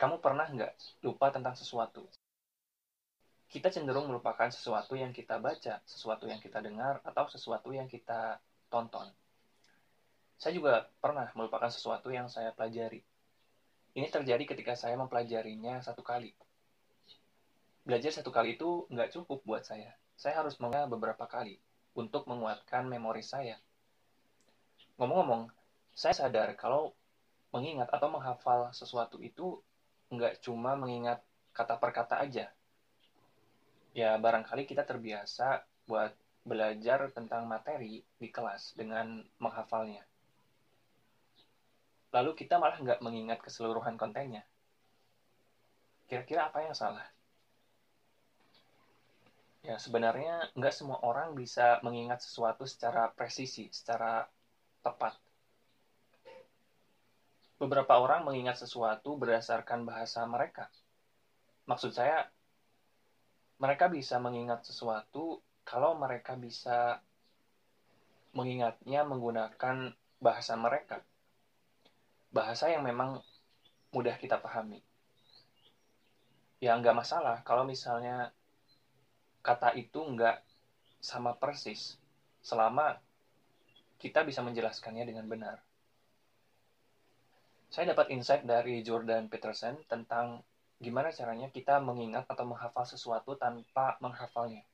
Kamu pernah nggak lupa tentang sesuatu? Kita cenderung melupakan sesuatu yang kita baca, sesuatu yang kita dengar, atau sesuatu yang kita tonton. Saya juga pernah melupakan sesuatu yang saya pelajari. Ini terjadi ketika saya mempelajarinya satu kali. Belajar satu kali itu nggak cukup buat saya. Saya harus mengulang beberapa kali untuk menguatkan memori saya. Ngomong-ngomong, saya sadar kalau mengingat atau menghafal sesuatu itu nggak cuma mengingat kata per kata aja. Ya, barangkali kita terbiasa buat belajar tentang materi di kelas dengan menghafalnya. Lalu kita malah nggak mengingat keseluruhan kontennya. Kira-kira apa yang salah? Ya, sebenarnya nggak semua orang bisa mengingat sesuatu secara presisi, secara tepat beberapa orang mengingat sesuatu berdasarkan bahasa mereka. Maksud saya, mereka bisa mengingat sesuatu kalau mereka bisa mengingatnya menggunakan bahasa mereka. Bahasa yang memang mudah kita pahami. Ya nggak masalah kalau misalnya kata itu nggak sama persis, selama kita bisa menjelaskannya dengan benar saya dapat insight dari Jordan Peterson tentang gimana caranya kita mengingat atau menghafal sesuatu tanpa menghafalnya.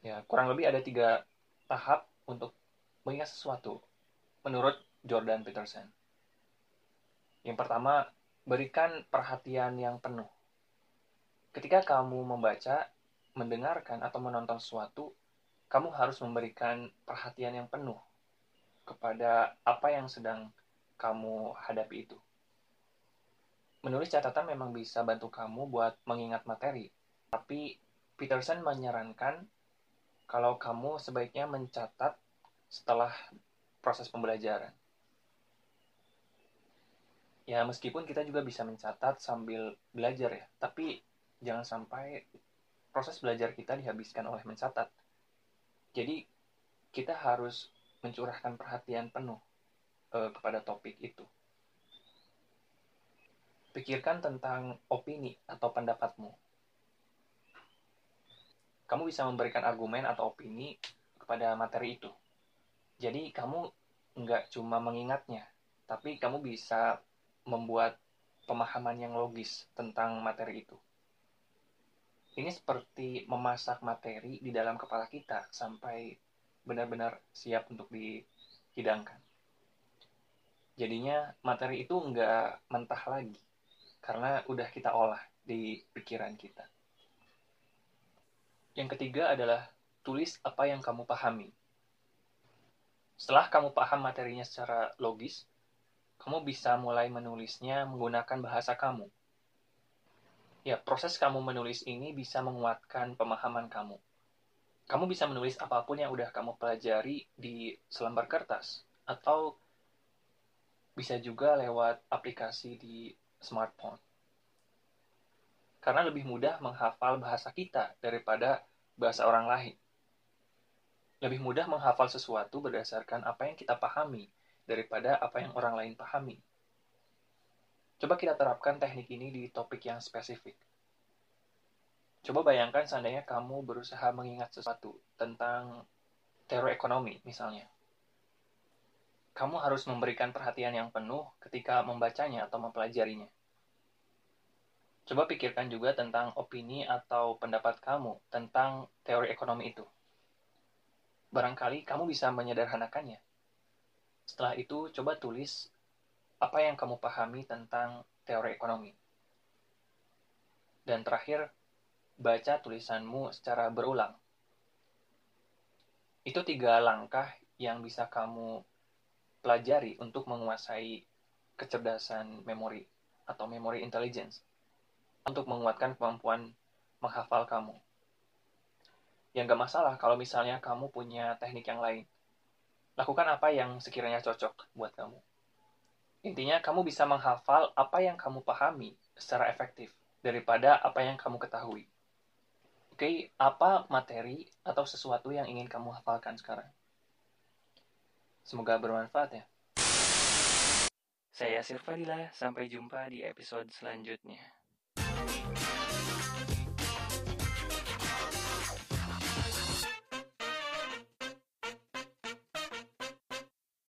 Ya, kurang lebih ada tiga tahap untuk mengingat sesuatu menurut Jordan Peterson. Yang pertama, berikan perhatian yang penuh. Ketika kamu membaca, mendengarkan, atau menonton sesuatu, kamu harus memberikan perhatian yang penuh kepada apa yang sedang kamu hadapi itu. Menulis catatan memang bisa bantu kamu buat mengingat materi, tapi Peterson menyarankan kalau kamu sebaiknya mencatat setelah proses pembelajaran. Ya, meskipun kita juga bisa mencatat sambil belajar ya, tapi jangan sampai proses belajar kita dihabiskan oleh mencatat. Jadi, kita harus mencurahkan perhatian penuh uh, kepada topik itu. Pikirkan tentang opini atau pendapatmu. Kamu bisa memberikan argumen atau opini kepada materi itu. Jadi kamu nggak cuma mengingatnya, tapi kamu bisa membuat pemahaman yang logis tentang materi itu. Ini seperti memasak materi di dalam kepala kita sampai benar-benar siap untuk dihidangkan jadinya materi itu nggak mentah lagi karena udah kita olah di pikiran kita. Yang ketiga adalah tulis apa yang kamu pahami. Setelah kamu paham materinya secara logis, kamu bisa mulai menulisnya menggunakan bahasa kamu. Ya, proses kamu menulis ini bisa menguatkan pemahaman kamu. Kamu bisa menulis apa pun yang udah kamu pelajari di selembar kertas, atau bisa juga lewat aplikasi di smartphone. Karena lebih mudah menghafal bahasa kita daripada bahasa orang lain. Lebih mudah menghafal sesuatu berdasarkan apa yang kita pahami daripada apa yang orang lain pahami. Coba kita terapkan teknik ini di topik yang spesifik. Coba bayangkan seandainya kamu berusaha mengingat sesuatu tentang teori ekonomi misalnya kamu harus memberikan perhatian yang penuh ketika membacanya atau mempelajarinya. Coba pikirkan juga tentang opini atau pendapat kamu tentang teori ekonomi itu. Barangkali kamu bisa menyederhanakannya. Setelah itu, coba tulis apa yang kamu pahami tentang teori ekonomi. Dan terakhir, baca tulisanmu secara berulang. Itu tiga langkah yang bisa kamu pelajari untuk menguasai kecerdasan memori atau memory intelligence untuk menguatkan kemampuan menghafal kamu. Yang gak masalah kalau misalnya kamu punya teknik yang lain. Lakukan apa yang sekiranya cocok buat kamu. Intinya, kamu bisa menghafal apa yang kamu pahami secara efektif daripada apa yang kamu ketahui. Oke, apa materi atau sesuatu yang ingin kamu hafalkan sekarang? Semoga bermanfaat ya. Saya Sirfadila, sampai jumpa di episode selanjutnya.